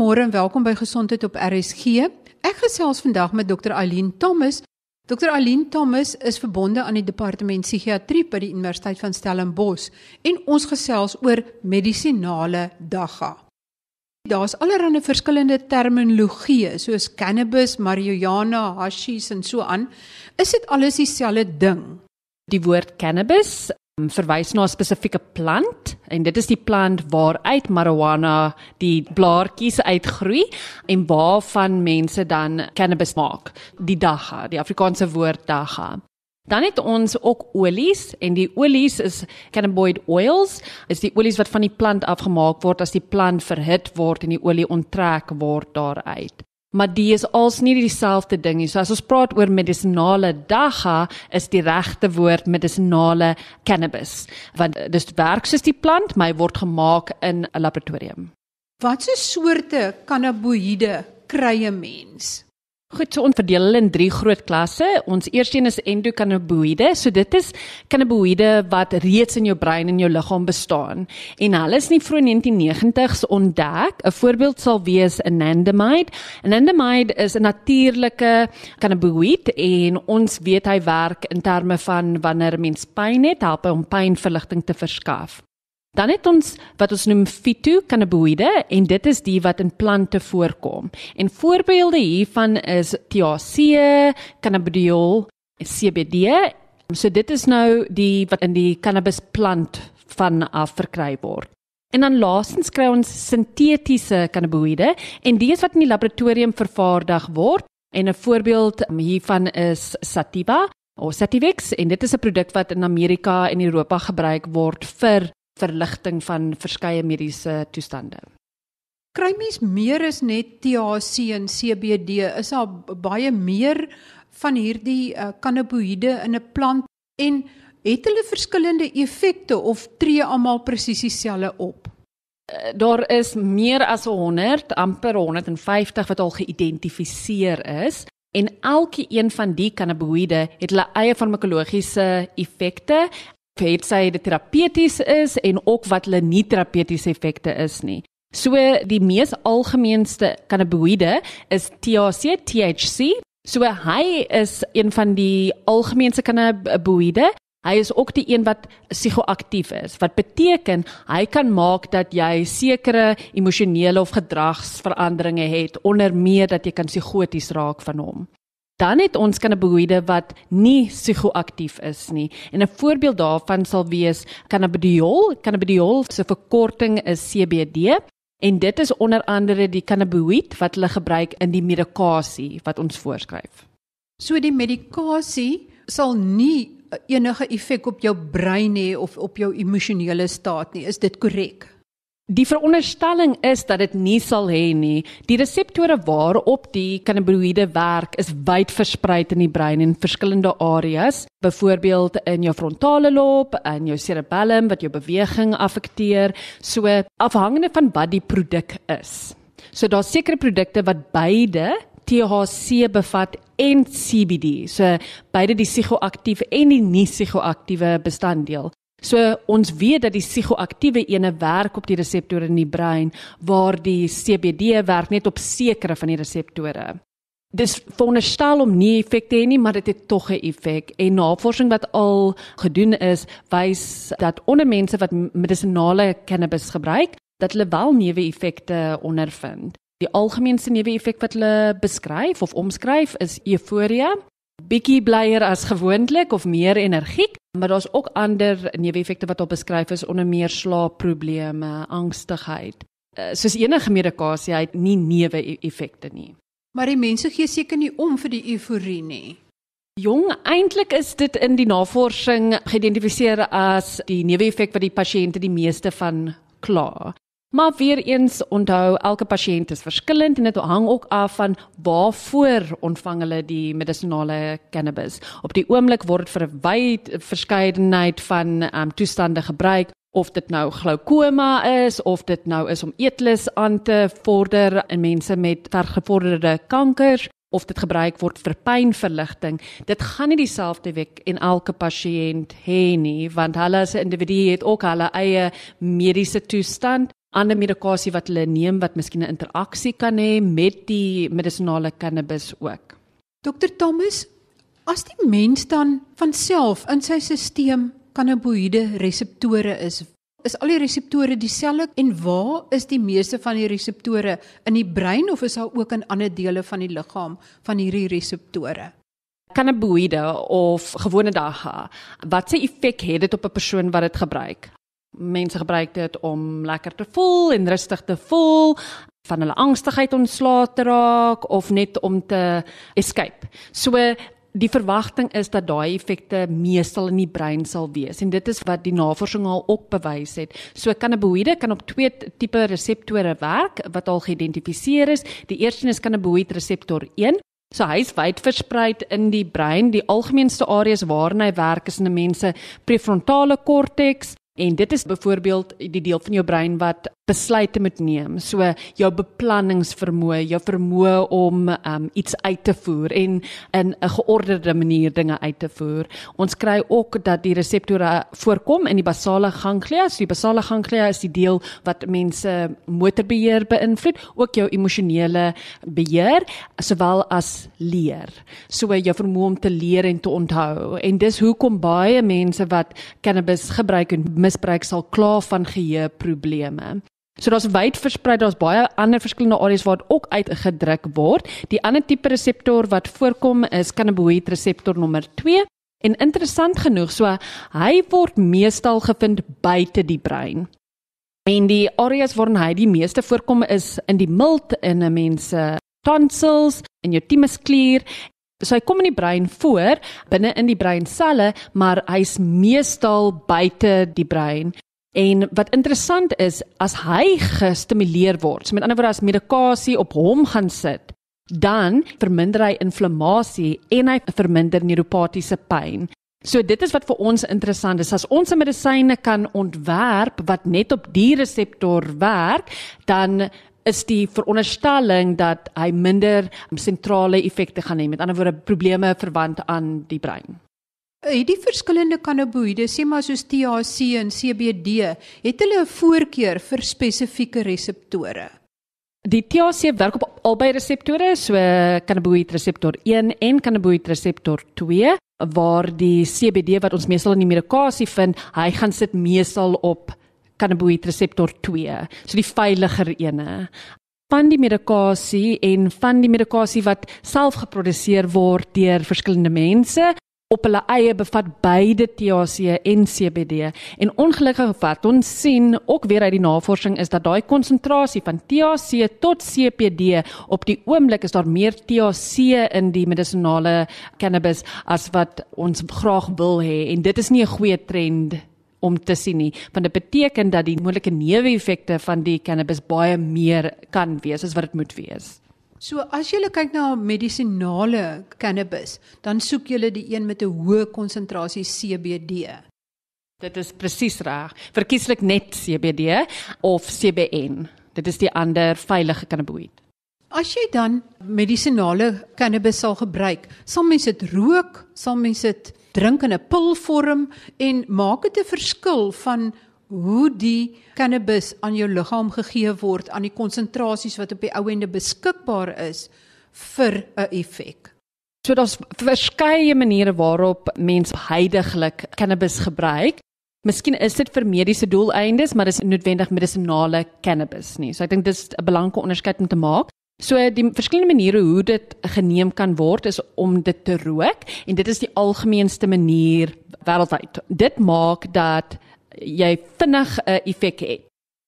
Goeiemôre en welkom by Gesondheid op RSG. Ek gesels vandag met Dr. Eileen Thomas. Dr. Eileen Thomas is verbonde aan die departement psigiatrie by die Universiteit van Stellenbosch en ons gesels oor medisinale dagga. Daar's allerlei verskillende terminologie soos cannabis, marijuana, hashish en so aan. Is dit alles dieselfde ding? Die woord cannabis verwys na 'n spesifieke plant en dit is die plant waaruit marijuana die blaartjies uitgroei en waarvan mense dan cannabis maak. Die dagga, die Afrikaanse woord dagga. Dan het ons ook olies en die olies is cannabinoid oils, is die olies wat van die plant afgemaak word as die plant verhit word en die olie onttrek word daaruit. Maar die is als nie dieselfde ding nie. So as ons praat oor medisinale dagga, is die regte woord medisinale cannabis. Want dis werk soos die plant, maar hy word gemaak in 'n laboratorium. Watse soorte cannabinoïde kry 'n mens? Goed, so ons verdeel hulle in drie groot klasse. Ons eerste een is endokannabinoïde. So dit is kannabinoïde wat reeds in jou brein en jou liggaam bestaan. En hulle is nie vroeg 1990s ontdek. 'n Voorbeeld sal wees anandamide. Anandamide is 'n natuurlike kannabinoïd en ons weet hy werk in terme van wanneer 'n mens pyn het, help hy om pynverligting te verskaf. Dan het ons wat ons noem phytocannabinoïde en dit is die wat in plante voorkom. En voorbeelde hiervan is THC, cannabidiol, CBD. So dit is nou die wat in die cannabisplant van af verkry word. En dan laastens kry ons sintetiese cannabinoïde en die is wat in die laboratorium vervaardig word. En 'n voorbeeld hiervan is sativa of Sativex en dit is 'n produk wat in Amerika en Europa gebruik word vir verligting van verskeie mediese toestande. Kry mens meer as net THC en CBD? Is daar baie meer van hierdie uh, cannabinoïde in 'n plant en het hulle verskillende effekte of tree almal presies dieselfde op? Uh, daar is meer as 100, amper 150 wat al geïdentifiseer is. En elke een van die cannabinoïde het hulle eie farmakologiese effekte het sy dit terapeuties is en ook wat hulle nie terapeutiese effekte is nie. So die mees algemeenste cannabinoïde is THC, THC. So hy is een van die algemeenste cannabinoïde. Hy is ook die een wat psigoaktief is. Wat beteken hy kan maak dat jy sekere emosionele of gedragsveranderinge het onder meer dat jy kan psigoties raak van hom. Dan het ons cannabinoïde wat nie psigoaktief is nie. En 'n voorbeeld daarvan sal wees cannabidiol. Cannabidiol se verkorting is CBD en dit is onder andere die cannabinoïd wat hulle gebruik in die medikasie wat ons voorskryf. So die medikasie sal nie enige effek op jou brein hê of op jou emosionele staat nie. Is dit korrek? Die veronderstelling is dat dit nie sal hê nie. Die reseptore waarop die cannabinoïde werk is wyd versprei in die brein in verskillende areas, byvoorbeeld in jou frontale lob, in jou cerebellum wat jou beweging affekteer, so afhangende van wat die produk is. So daar's sekere produkte wat beide THC bevat en CBD, so beide die psigoaktiewe en die nie psigoaktiewe bestanddeel. So ons weet dat die psigoaktiewe ene werk op die reseptore in die brein waar die CBD werk net op sekere van die reseptore. Dis veronderstel om nie effek te hê nie, maar dit het tog 'n effek. En navorsing wat al gedoen is, wys dat onder mense wat medisinale cannabis gebruik, dat hulle wel neeweffekte ondervind. Die algemeenste neeweffek wat hulle beskryf of omskryf is euforia, bietjie blyer as gewoonlik of meer energiek, maar daar's ook ander neeweffekte wat op beskryf is onder meer slaapprobleme, angstigheid. Uh, soos enige medikasie het nie neeweffekte nie. Maar die mense gee seker nie om vir die euforie nie. Jong, eintlik is dit in die navorsing geïdentifiseer as die neeweffek wat die pasiënte die meeste van kla. Maar weer eens onthou elke pasiënt is verskillend en dit hang ook af van waarvoor ontvang hulle die medisinale cannabis. Op die oomblik word vir 'n wyd verskeidenheid van um, toestande gebruik of dit nou glaukoma is of dit nou is om eetlus aan te vorder in mense met vergevorderde kankers of dit gebruik word vir pynverligting dit gaan nie dieselfde week en elke pasiënt hê nie want hulle as 'n individu het ook hulle eie mediese toestand ander medikasie wat hulle neem wat miskien 'n interaksie kan hê met die medisonale cannabis ook. Dr Thomas, as die mens dan van self in sy stelsel cannabinoïde reseptore is, is al die reseptore dieselfde en waar is die meeste van die reseptore in die brein of is daar ook in ander dele van die liggaam van hierdie reseptore? Cannabinoïde of gewone dagga, wat se effek het dit op 'n persoon wat dit gebruik? Mense gebruik dit om lekker te voel en rustig te voel, van hulle angstigheid ontslae te raak of net om te escape. So die verwagting is dat daai effekte meestal in die brein sal wees en dit is wat die navorsing al ook bewys het. So cannabinoïde kan op twee tipe reseptore werk wat al geïdentifiseer is. Die eerste is cannabinoïd reseptor 1 So hy's wyd versprei in die brein. Die algemeenste areas waarin hy werk is in 'n mens se prefrontale korteks en dit is byvoorbeeld die deel van jou brein wat besluite moet neem. So jou beplanningsvermoë, jou vermoë om um, iets uit te voer en in 'n geordende manier dinge uit te voer. Ons kry ook dat die reseptore voorkom in die basale ganglia. So die basale ganglia is die deel wat mense motorbeheer beïnvloed, ook jou emosionele beheer sowel as leer. So jou vermoë om te leer en te onthou. En dis hoekom baie mense wat cannabis gebruik en misbruik sal kla van geheue probleme. So daar's wyd versprei, daar's baie ander verskillende areas waar dit ook uitgedruk word. Die ander tipe reseptor wat voorkom is cannabinoid reseptor nommer 2 en interessant genoeg, so hy word meestal gevind buite die brein. En die areas waarin hy die meeste voorkom is in die milt in 'n mens se tonsils en jou thymusklier So hy kom in die brein voor binne in die breinselle, maar hy's meestal buite die brein. En wat interessant is, as hy gestimuleer word, so met ander woorde as medikasie op hom gaan sit, dan verminder hy inflammasie en hy verminder neuropatiese pyn. So dit is wat vir ons interessant is. As ons 'n medisyne kan ontwerp wat net op die reseptor werk, dan is die veronderstelling dat hy minder sentrale effekte gaan hê, met ander woorde probleme verwant aan die brein. Het die verskillende cannabinoïde, sê maar soos THC en CBD, het hulle 'n voorkeur vir spesifieke reseptore? Die THC werk op albei reseptore, so cannabinoid reseptor 1 en cannabinoid reseptor 2, waar die CBD wat ons meestal in die medikasie vind, hy gaan sit meestal op cannabinoid reseptor 2, so die veiliger ene. Van die medikasie en van die medikasie wat self geproduseer word deur verskillende mense op hulle eie bevat beide THC en CBD en ongelukkig wat ons sien ook weer uit die navorsing is dat daai konsentrasie van THC tot CBD op die oomblik is daar meer THC in die medisonale cannabis as wat ons graag wil hê. En dit is nie 'n goeie trend om te sien nie want dit beteken dat die moontlike neeweffekte van die cannabis baie meer kan wees as wat dit moet wees. So as jy kyk na medisinale cannabis, dan soek jy die een met 'n hoë konsentrasie CBD. Dit is presies reg. Verkieslik net CBD of CBN. Dit is die ander veilige cannabinoid. As jy dan medisinale cannabis sal gebruik, sal mens dit rook, sal mens dit drink in 'n pilvorm en maak dit 'n verskil van hoe die cannabis aan jou liggaam gegee word aan die konsentrasies wat op die ou ende beskikbaar is vir 'n effek. So daar's verskeie maniere waarop mense heidaglik cannabis gebruik. Miskien is dit vir mediese doeleindes, maar dis noodwendig medisinale cannabis nie. So ek dink dis 'n belangrike onderskeid om te maak. So die verskillende maniere hoe dit geneem kan word is om dit te rook en dit is die algemeenste manier wêreldwyd. Dit maak dat jy vinnig 'n effek het.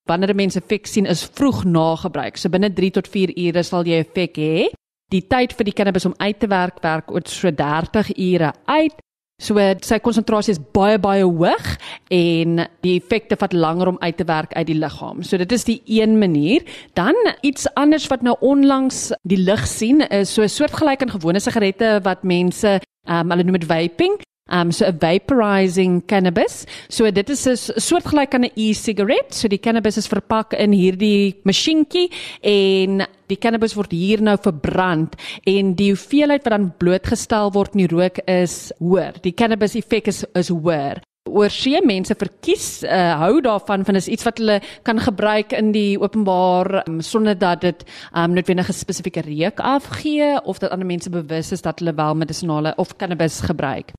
Wanneer mense effek sien is vroeg na gebruik. So binne 3 tot 4 ure sal jy effek hê. Die tyd vir die cannabis om uit te werk werk oor so 30 ure uit. So sy konsentrasie is baie baie hoog en die effekte vat langer om uit te werk uit die liggaam. So dit is die een manier. Dan iets anders wat nou onlangs die lig sien is so 'n soortgelyk aan gewone sigarette wat mense um, hulle noem dit vaping um so 'n vaporizing cannabis. So dit is 'n soortgelyk aan 'n e-sigaret. So die cannabis is verpak in hierdie masjienkie en die cannabis word hier nou verbrand en die hoeveelheid wat dan blootgestel word in die rook is hoër. Die cannabis effek is is hoër. oorsee mense verkies uh, hou daarvan van is iets wat hulle kan gebruik in die openbaar um, sonder dat dit um, noodwendig 'n spesifieke reuk afgee of dat ander mense bewus is dat hulle wel medisinale of cannabis gebruik.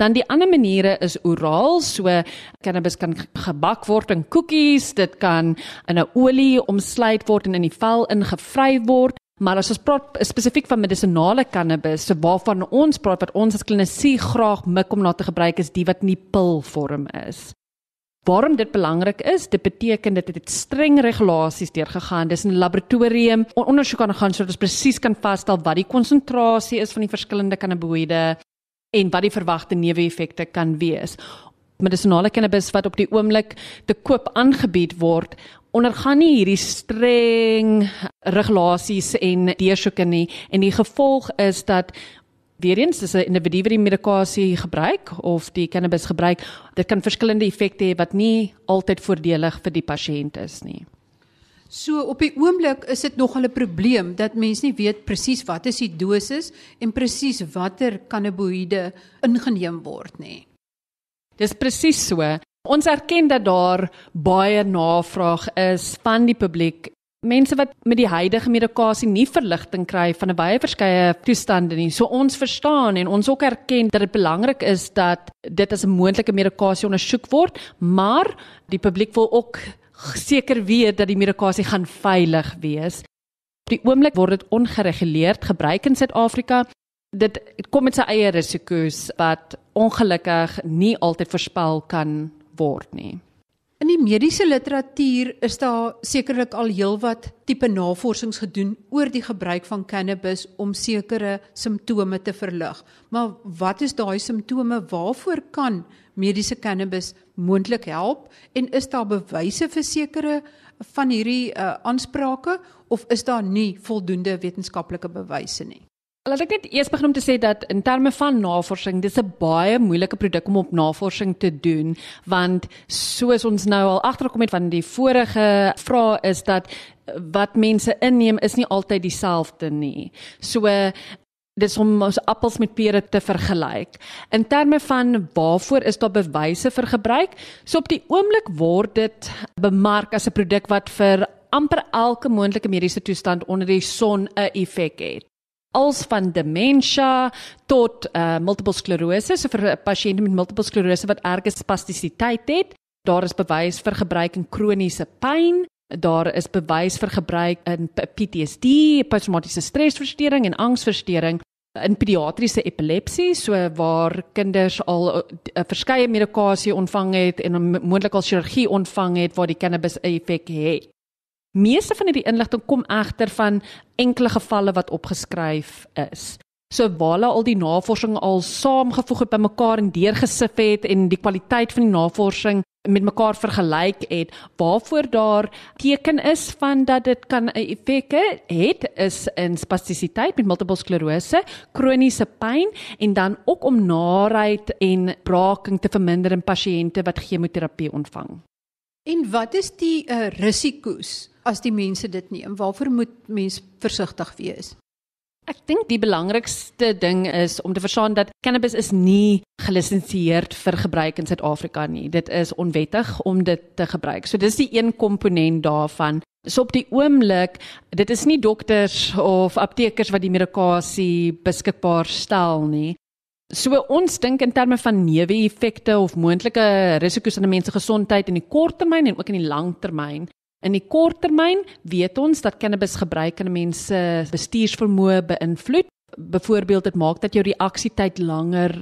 Dan die ander maniere is oraal, so cannabis kan gebak word in koekies, dit kan in 'n olie omsluit word en in die vel ingevry word. Maar as ons praat spesifiek van medisinale cannabis, so waarvan ons praat wat ons as klinisie graag mik om na te gebruik is die wat in die pilvorm is. Waarom dit belangrik is, dit beteken dit het streng regulasies deurgegaan. Dis 'n laboratorium ondersoek aan gaan sodat ons presies kan vasstel wat die konsentrasie is van die verskillende cannabinoïde en wat die verwagte neeweffekte kan wees. Medisinale cannabis wat op die oomblik te koop aangebied word ondergaan nie hierdie streng regulasies en deursoeke nie. En die gevolg is dat weer eens as 'n individu wat die medikasie gebruik of die cannabis gebruik dit kan verskillende effekte hê wat nie altyd voordelig vir die pasiënt is nie So op die oomblik is dit nog 'n probleem dat mense nie weet presies wat is die dosis en presies watter cannabinoïde ingeneem word nie. Dis presies so. Ons erken dat daar baie navraag is van die publiek. Mense wat met die huidige medikasie nie verligting kry van 'n baie verskeie toestande nie. So ons verstaan en ons ook erken dat dit belangrik is dat dit as 'n moontlike medikasie ondersoek word, maar die publiek wil ook seker weet dat die medikasie gaan veilig wees. Op die oomblik word dit ongereguleerd gebruik in Suid-Afrika dit kom met sy eie risiko's wat ongelukkig nie altyd voorspel kan word nie. In die mediese literatuur is daar sekerlik al heelwat tipe navorsings gedoen oor die gebruik van cannabis om sekere simptome te verlig. Maar wat is daai simptome? Waarvoor kan mediese cannabis moontlik help en is daar bewyse vir sekere van hierdie uh, aansprake of is daar nie voldoende wetenskaplike bewyse nie? Laat ek net eers begin om te sê dat in terme van navorsing, dis 'n baie moeilike produk om op navorsing te doen, want soos ons nou al agterkom het van die vorige vrae is dat wat mense inneem is nie altyd dieselfde nie. So dis om ons appels met pere te vergelyk. In terme van waarvoor is daar bewyse vir gebruik? So op die oomblik word dit bemark as 'n produk wat vir amper elke moontlike mediese toestand onder die son 'n effek het als van demensie tot uh multiple sklerose so vir 'n pasiënt met multiple sklerose wat erge spastisiteit het. Daar is bewys vir gebruik in kroniese pyn. Daar is bewys vir gebruik in PTSD, posttraumatiese stresversteuring en angsversteuring in pediatriese epilepsie, so waar kinders al 'n uh, verskeie medikasie ontvang het en moontlik al chirurgie ontvang het waar die cannabis effek het. Meeste van hierdie inligting kom egter van enkele gevalle wat opgeskryf is. So waar hulle al die navorsing al saamgevoeg het bymekaar en deurgesif het en die kwaliteit van die navorsing met mekaar vergelyk het, waarvoor daar teken is van dat dit kan 'n effek het is in spastisiteit met multiple sklerose, kroniese pyn en dan ook om naait en braaking te verminder in pasiënte wat chemoterapie ontvang. En wat is die uh, risiko's as die mense dit neem? Waarvoor moet mens versigtig wees? Ek dink die belangrikste ding is om te verstaan dat cannabis is nie gelisensieerd vir gebruik in Suid-Afrika nie. Dit is onwettig om dit te gebruik. So dis die een komponent daarvan. So op die oomblik, dit is nie dokters of aptekers wat die medikasie beskikbaar stel nie. So ons dink in terme van neeweffekte of moontlike risiko's aan 'n mens se gesondheid in die kort termyn en ook in die lang termyn. In die kort termyn weet ons dat cannabis gebruik aan mense bestuursvermoë beïnvloed. Byvoorbeeld dit maak dat jou reaksietyd langer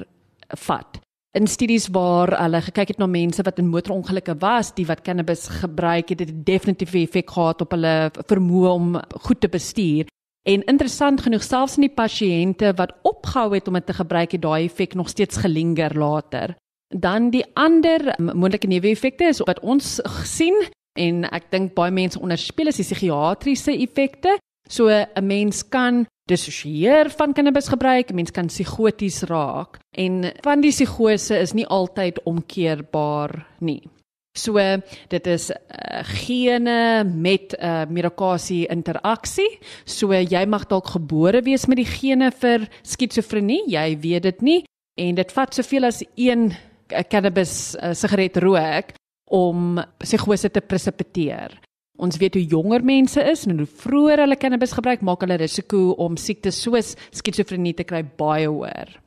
vat. In studies waar hulle gekyk het na mense wat in motorongelukke was, die wat cannabis gebruik het, het dit definitief 'n effek gehad op hulle vermoë om goed te bestuur. En interessant genoeg selfs in die pasiënte wat opgehou het om dit te gebruik, het daai effek nog steeds gelinger later. Dan die ander moontlike neeweffekte is wat ons gesien en ek dink baie mense onderspeel is die psigiatriese effekte. So 'n mens kan dissosieer van cannabis gebruik, 'n mens kan psigoties raak en van die psigose is nie altyd omkeerbaar nie. So dit is uh, gene met 'n uh, medikasie interaksie. So jy mag dalk gebore wees met die gene vir skizofrenie, jy weet dit nie en dit vat soveel as een 'n cannabis uh, sigaret rook om psigose te presipiteer. Ons weet hoe jonger mense is en hoe vroeër hulle cannabis gebruik, maak hulle risiko om siektes soos skizofrenie te kry baie hoër.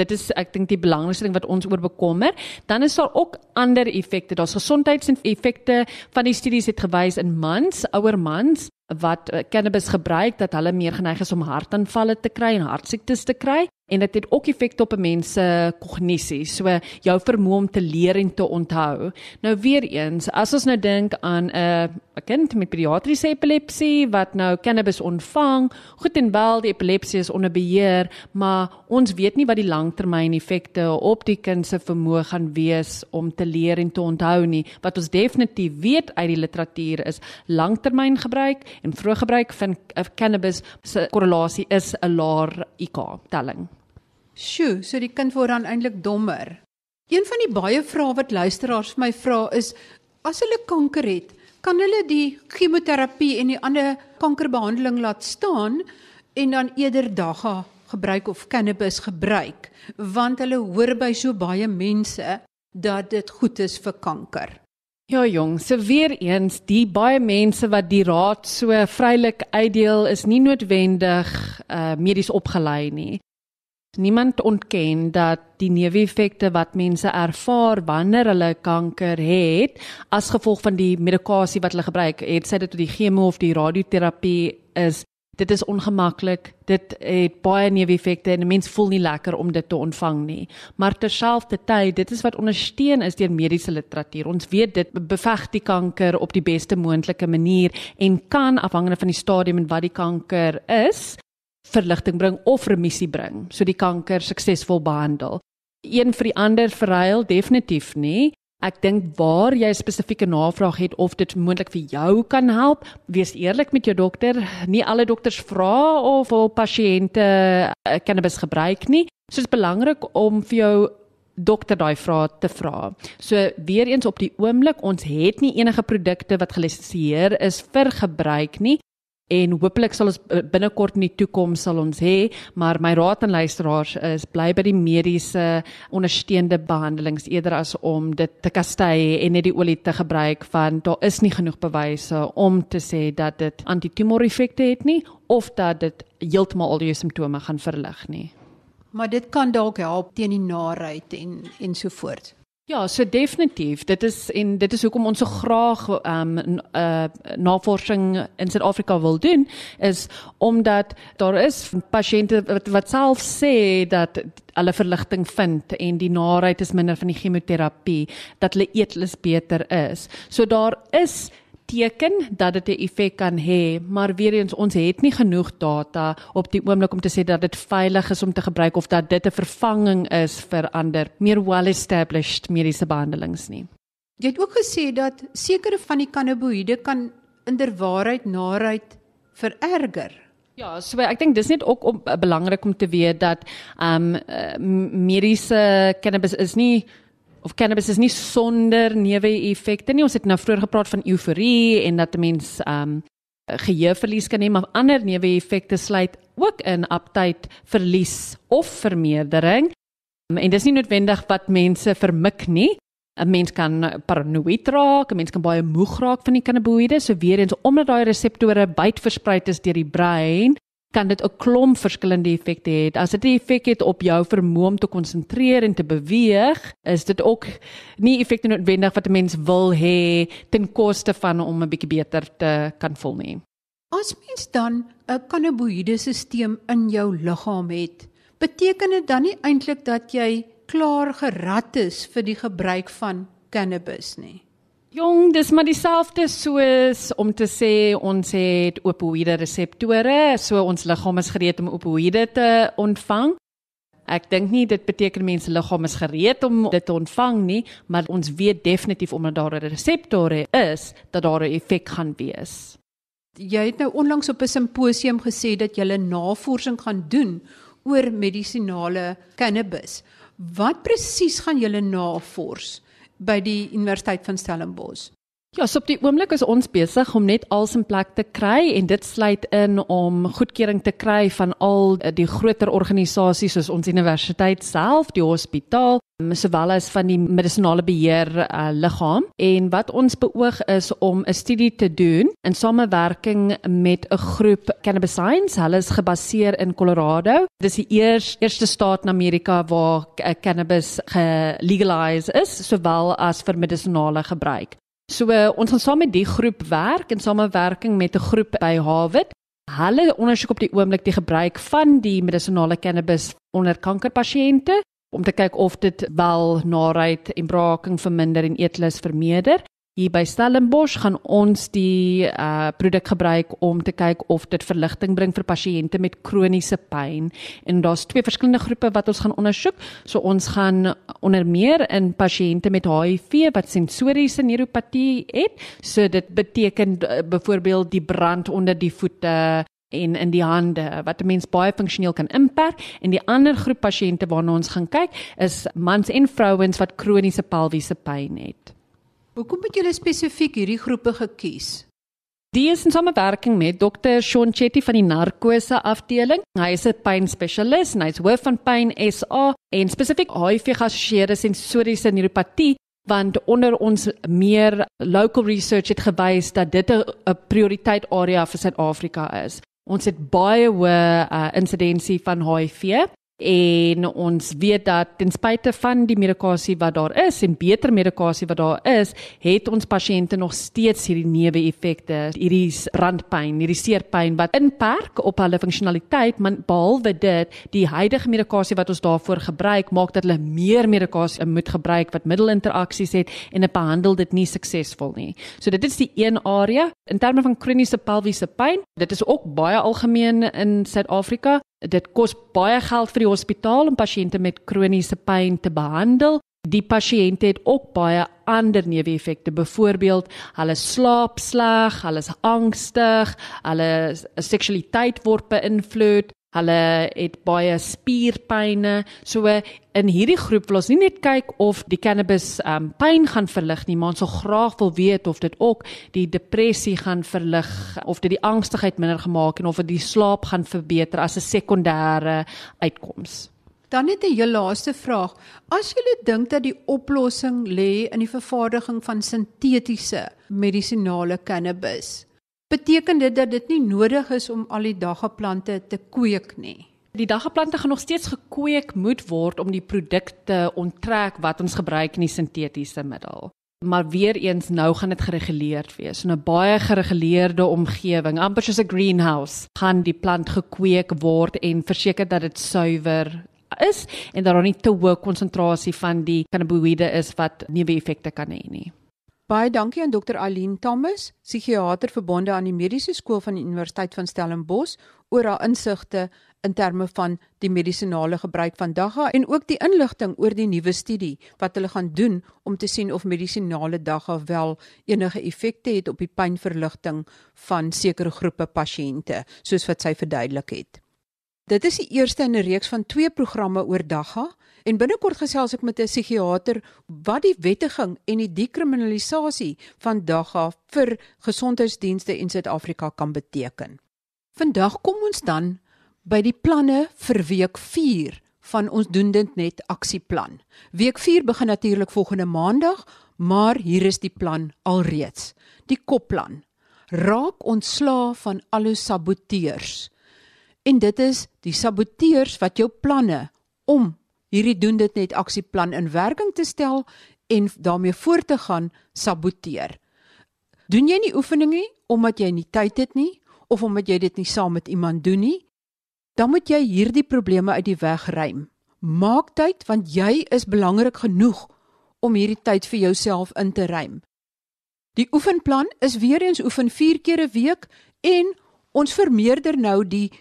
Dit is ek dink die belangrikste ding wat ons oor bekommer. Dan is daar ook ander effekte. Daar's gesondheidseffekte van die studies het gewys in mans, ouer mans wat uh, cannabis gebruik dat hulle meer geneig is om hartaanvalle te kry en hartsiektes te kry en dit het ook effek op 'n mens se kognisie, so jou vermoë om te leer en te onthou. Nou weer eens, as ons nou dink aan 'n 'n kind met pediatriese epilepsie wat nou cannabis ontvang, goed en wel die epilepsie is onder beheer, maar ons weet nie wat die langtermyneffekte op die kind se vermoë gaan wees om te leer en te onthou nie. Wat ons definitief weet uit die literatuur is langtermyngebruik en vroeë gebruik van cannabis se korrelasie is 'n laer IQ telling. Sjoe, so die kind word dan eintlik dommer. Een van die baie vrae wat luisteraars vir my vra is as hulle kanker het, kan hulle die chemoterapie en die ander kankerbehandeling laat staan en dan eerder dagga gebruik of cannabis gebruik want hulle hoor by so baie mense dat dit goed is vir kanker. Ja jong, so weer eens die baie mense wat die raad so vrylik uitdeel is nie noodwendig uh medies opgelei nie. Niemand ontken dat die neeweffekte wat mense ervaar wanneer hulle kanker het as gevolg van die medikasie wat hulle gebruik, het sy dit tot die chemo of die radioterapie is dit is ongemaklik. Dit het baie neeweffekte en 'n mens voel nie lekker om dit te ontvang nie. Maar terselfdertyd, dit is wat ondersteun is deur mediese literatuur. Ons weet dit beveg die kanker op die beste moontlike manier en kan afhangende van die stadium en wat die kanker is, verligting bring of remissie bring, so die kanker suksesvol behandel. Een vir die ander verruil definitief nie. Ek dink waar jy spesifieke navraag het of dit moontlik vir jou kan help, wees eerlik met jou dokter. Nie alle dokters vra of al pasiënte eh, cannabis gebruik nie. So dit is belangrik om vir jou dokter daai vrae te vra. So weer eens op die oomblik, ons het nie enige produkte wat gelisensieer is vir gebruik nie en hopelik sal ons binnekort in die toekoms sal ons hê maar my raad aan luisteraars is bly by die mediese ondersteunende behandelings eerder as om dit te kastei en net die olie te gebruik want daar is nie genoeg bewyse om te sê dat dit antitumor effekte het nie of dat dit heeltemal al die simptome gaan verlig nie. Maar dit kan dalk help teen die naait en en so voort Ja, so definitief. Dit is en dit is hoekom ons so graag ehm um, uh, navorsing in Suid-Afrika wil doen is omdat daar is pasiënte wat wat self sê dat hulle verligting vind en die naait is minder van die chemoterapie, dat hulle eetlus beter is. So daar is teken dat dit 'n effek kan hê, maar weer eens ons het nie genoeg data op die oomblik om te sê dat dit veilig is om te gebruik of dat dit 'n vervanging is vir ander meer well established mediese behandelings nie. Jy het ook gesê dat sekere van die cannabinoïde kan inderwaarheid naait vererger. Ja, so ek dink dis net ook om, belangrik om te weet dat ehm um, mediese cannabis is nie of cannabis is nie sonder neeweffekte nie. Ons het nou vroeër gepraat van euforie en dat 'n mens um geheueverlies kan hê, maar ander neeweffekte sluit ook in aptyd verlies of vermeerdering. Um, en dis nie noodwendig wat mense vermik nie. 'n Mens kan paranoïed raak, 'n mens kan baie moeg raak van die cannabinoïde, so weer eens omdat daai reseptore byt versprei is deur die brein, kan dit 'n klomp verskillende effekte hê. As dit 'n effek het op jou vermoë om te konsentreer en te beweeg, is dit ook nie effekte noodwendig wat 'n mens wil hê ten koste van om 'n bietjie beter te kan voel nie. As mens dan 'n cannabinoïde stelsel in jou liggaam het, beteken dit dan nie eintlik dat jy klaar gerad is vir die gebruik van cannabis nie? Jong, dis maar dieselfde soos om te sê ons het opioïde reseptore, so ons liggaam is gereed om opioïde te ontvang. Ek dink nie dit beteken mense liggaam is gereed om dit te ontvang nie, maar ons weet definitief omdat daar 'n reseptore is dat daar 'n effek gaan wees. Jy het nou onlangs op 'n simposium gesê dat jy navorsing gaan doen oor medisinale cannabis. Wat presies gaan julle navors? By die Universiteit van Stellenbosch. Ja, so op die oomblik is ons besig om net als in plek te kry en dit sluit in om goedkeuring te kry van al die groter organisasies soos ons universiteit self, die hospitaal, sowel as van die medisonale beheer uh, liggaam en wat ons beoog is om 'n studie te doen in samewerking met 'n groep Cannabis Science. Hulle is gebaseer in Colorado. Dit is die eers, eerste staat in Amerika waar uh, cannabis gelegaliseer is, sowel as vir medisonale gebruik. So uh, ons gaan saam met die groep werk in samewerking met 'n groep by Harvard. Hulle ondersoek op die oomblik die gebruik van die medisonale cannabis onder kankerpasiënte om te kyk of dit wel naait en braaking verminder en eetlus vermeerder. Hier by Stellenbosch gaan ons die uh produk gebruik om te kyk of dit verligting bring vir pasiënte met kroniese pyn. En daar's twee verskillende groepe wat ons gaan ondersoek. So ons gaan onder meer in pasiënte met HIV wat sensoriese neuropatie het. So dit beteken uh, byvoorbeeld die brand onder die voete en in die hande wat 'n mens baie funksioneel kan inperk en die ander groep pasiënte waarna ons gaan kyk is mans en vrouens wat kroniese pelviese pyn het. Hoekom het julle spesifiek hierdie groepe gekies? Die is in samewerking met Dr. Sean Chetty van die narkose afdeling. Hy is 'n pynspesialis en hy's hoof van Pyn SA en spesifiek HIV geassosieerde sensoriese neuropatie want onder ons meer local research het gewys dat dit 'n prioriteit area vir Suid-Afrika is. Ons het baie hoë uh, insidensie van HIV en ons weet dat ten spyte van die medikasie wat daar is en beter medikasie wat daar is, het ons pasiënte nog steeds hierdie neeweffekte, hierdie brandpyn, hierdie seerpyn wat inperk op hulle funksionaliteit, maar behalwe dit, die huidige medikasie wat ons daarvoor gebruik, maak dat hulle meer medikasie moet gebruik wat middelinteraksies het en dit behandel dit nie suksesvol nie. So dit is die een area in terme van kroniese pelviese pyn. Dit is ook baie algemeen in Suid-Afrika. Dit kos baie geld vir die hospitaal om pasiënte met kroniese pyn te behandel. Die pasiënte het ook baie ander neeweffekte. Byvoorbeeld, hulle slaap sleg, hulle is angstig, hulle seksualiteit word beïnvloed, Hulle het baie spierpynne. So in hierdie groep wil ons nie net kyk of die cannabis um pyn gaan verlig nie, maar ons wil graag wil weet of dit ook die depressie gaan verlig of dit die angstigheid minder gemaak en of dit die slaap gaan verbeter as 'n sekondêre uitkoms. Dan net 'n heel laaste vraag. As jy dink dat die oplossing lê in die vervaardiging van sintetiese medisinale cannabis, beteken dit dat dit nie nodig is om al die daggaplante te kweek nie. Die daggaplante gaan nog steeds gekweek moet word om die produkte onttrek wat ons gebruik in die sintetiese middel. Maar weer eens nou gaan dit gereguleerd wees. In 'n baie gereguleerde omgewing, amper soos 'n greenhouse, gaan die plant gekweek word en verseker dat dit suiwer is en dat daar nie te hoë konsentrasie van die cannabinoïde is wat neeweffekte kan hê nie. Baie dankie aan Dr. Aline Thomas, psigiater verbonde aan die Mediese Skool van die Universiteit van Stellenbosch oor haar insigte in terme van die medisinale gebruik van dagga en ook die inligting oor die nuwe studie wat hulle gaan doen om te sien of medisinale dagga wel enige effekte het op die pynverligting van sekere groepe pasiënte soos wat sy verduidelik het. Dit is die eerste in 'n reeks van twee programme oor dagga En binnekort gesels ek met 'n psigiater wat die wettiging en die dekriminalisasie van dagga vir gesondheidsdienste in Suid-Afrika kan beteken. Vandag kom ons dan by die planne vir week 4 van ons doen dit net aksieplan. Week 4 begin natuurlik volgende maandag, maar hier is die plan alreeds. Die kopplan: Raak ontslaa van al jou saboteurs. En dit is die saboteurs wat jou planne om hierdie doen dit net aksieplan in werking te stel en daarmee voort te gaan saboteer. Doen jy nie oefeninge nie omdat jy nie tyd het nie of omdat jy dit nie saam met iemand doen nie, dan moet jy hierdie probleme uit die weg ruim. Maak tyd want jy is belangrik genoeg om hierdie tyd vir jouself in te ruim. Die oefenplan is weer eens oefen 4 keer 'n week en ons vermeerder nou die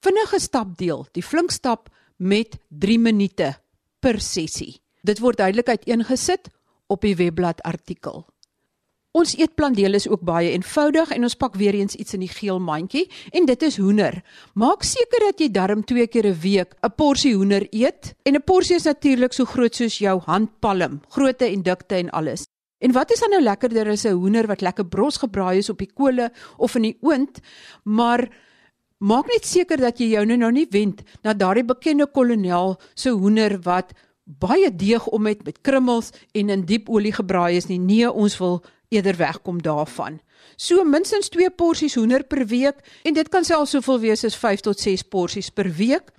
vinnige stapdeel, die flink stap met 3 minute per sessie. Dit word duidelik uiteengesit op die webblad artikel. Ons eetplandeel is ook baie eenvoudig en ons pak weer eens iets in die geel mandjie en dit is hoender. Maak seker dat jy darm 2 keer 'n week 'n porsie hoender eet en 'n porsie is natuurlik so groot soos jou handpalm, grootte en dikte en alles. En wat is dan nou lekkerder as 'n hoender wat lekker bros gebraai is op die kole of in die oond, maar maak net seker dat jy jou nou nou nie wend na daardie bekende kolonel se hoender wat baie deeg om het met krummels en in diep olie gebraai is nie. Nee, ons wil eerder wegkom daarvan. So minstens 2 porsies hoender per week en dit kan selfs soveel wees as 5 tot 6 porsies per week.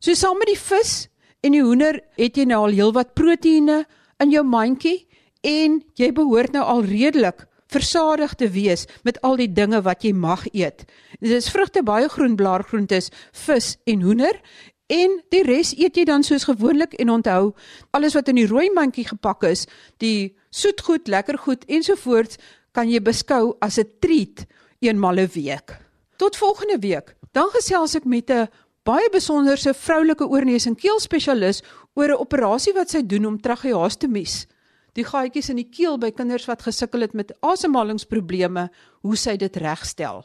So saam met die vis en die hoender het jy nou al heelwat proteïene in jou mandjie en jy behoort nou al redelik versadig te wees met al die dinge wat jy mag eet. Dit is vrugte, baie groen blaargroentes, vis en hoender en die res eet jy dan soos gewoonlik en onthou alles wat in die rooi mandjie gepak is, die soetgoed, lekkergoed ensovoorts kan jy beskou as 'n treat eenmal 'n week. Tot volgende week. Dan gesels ek met 'n baie besonderse vroulike oorneus en keel spesialis oor 'n operasie wat sy doen om tracheostomies die gaatjies in die keel by kinders wat gesukkel het met asemhalingsprobleme, hoe sy dit regstel.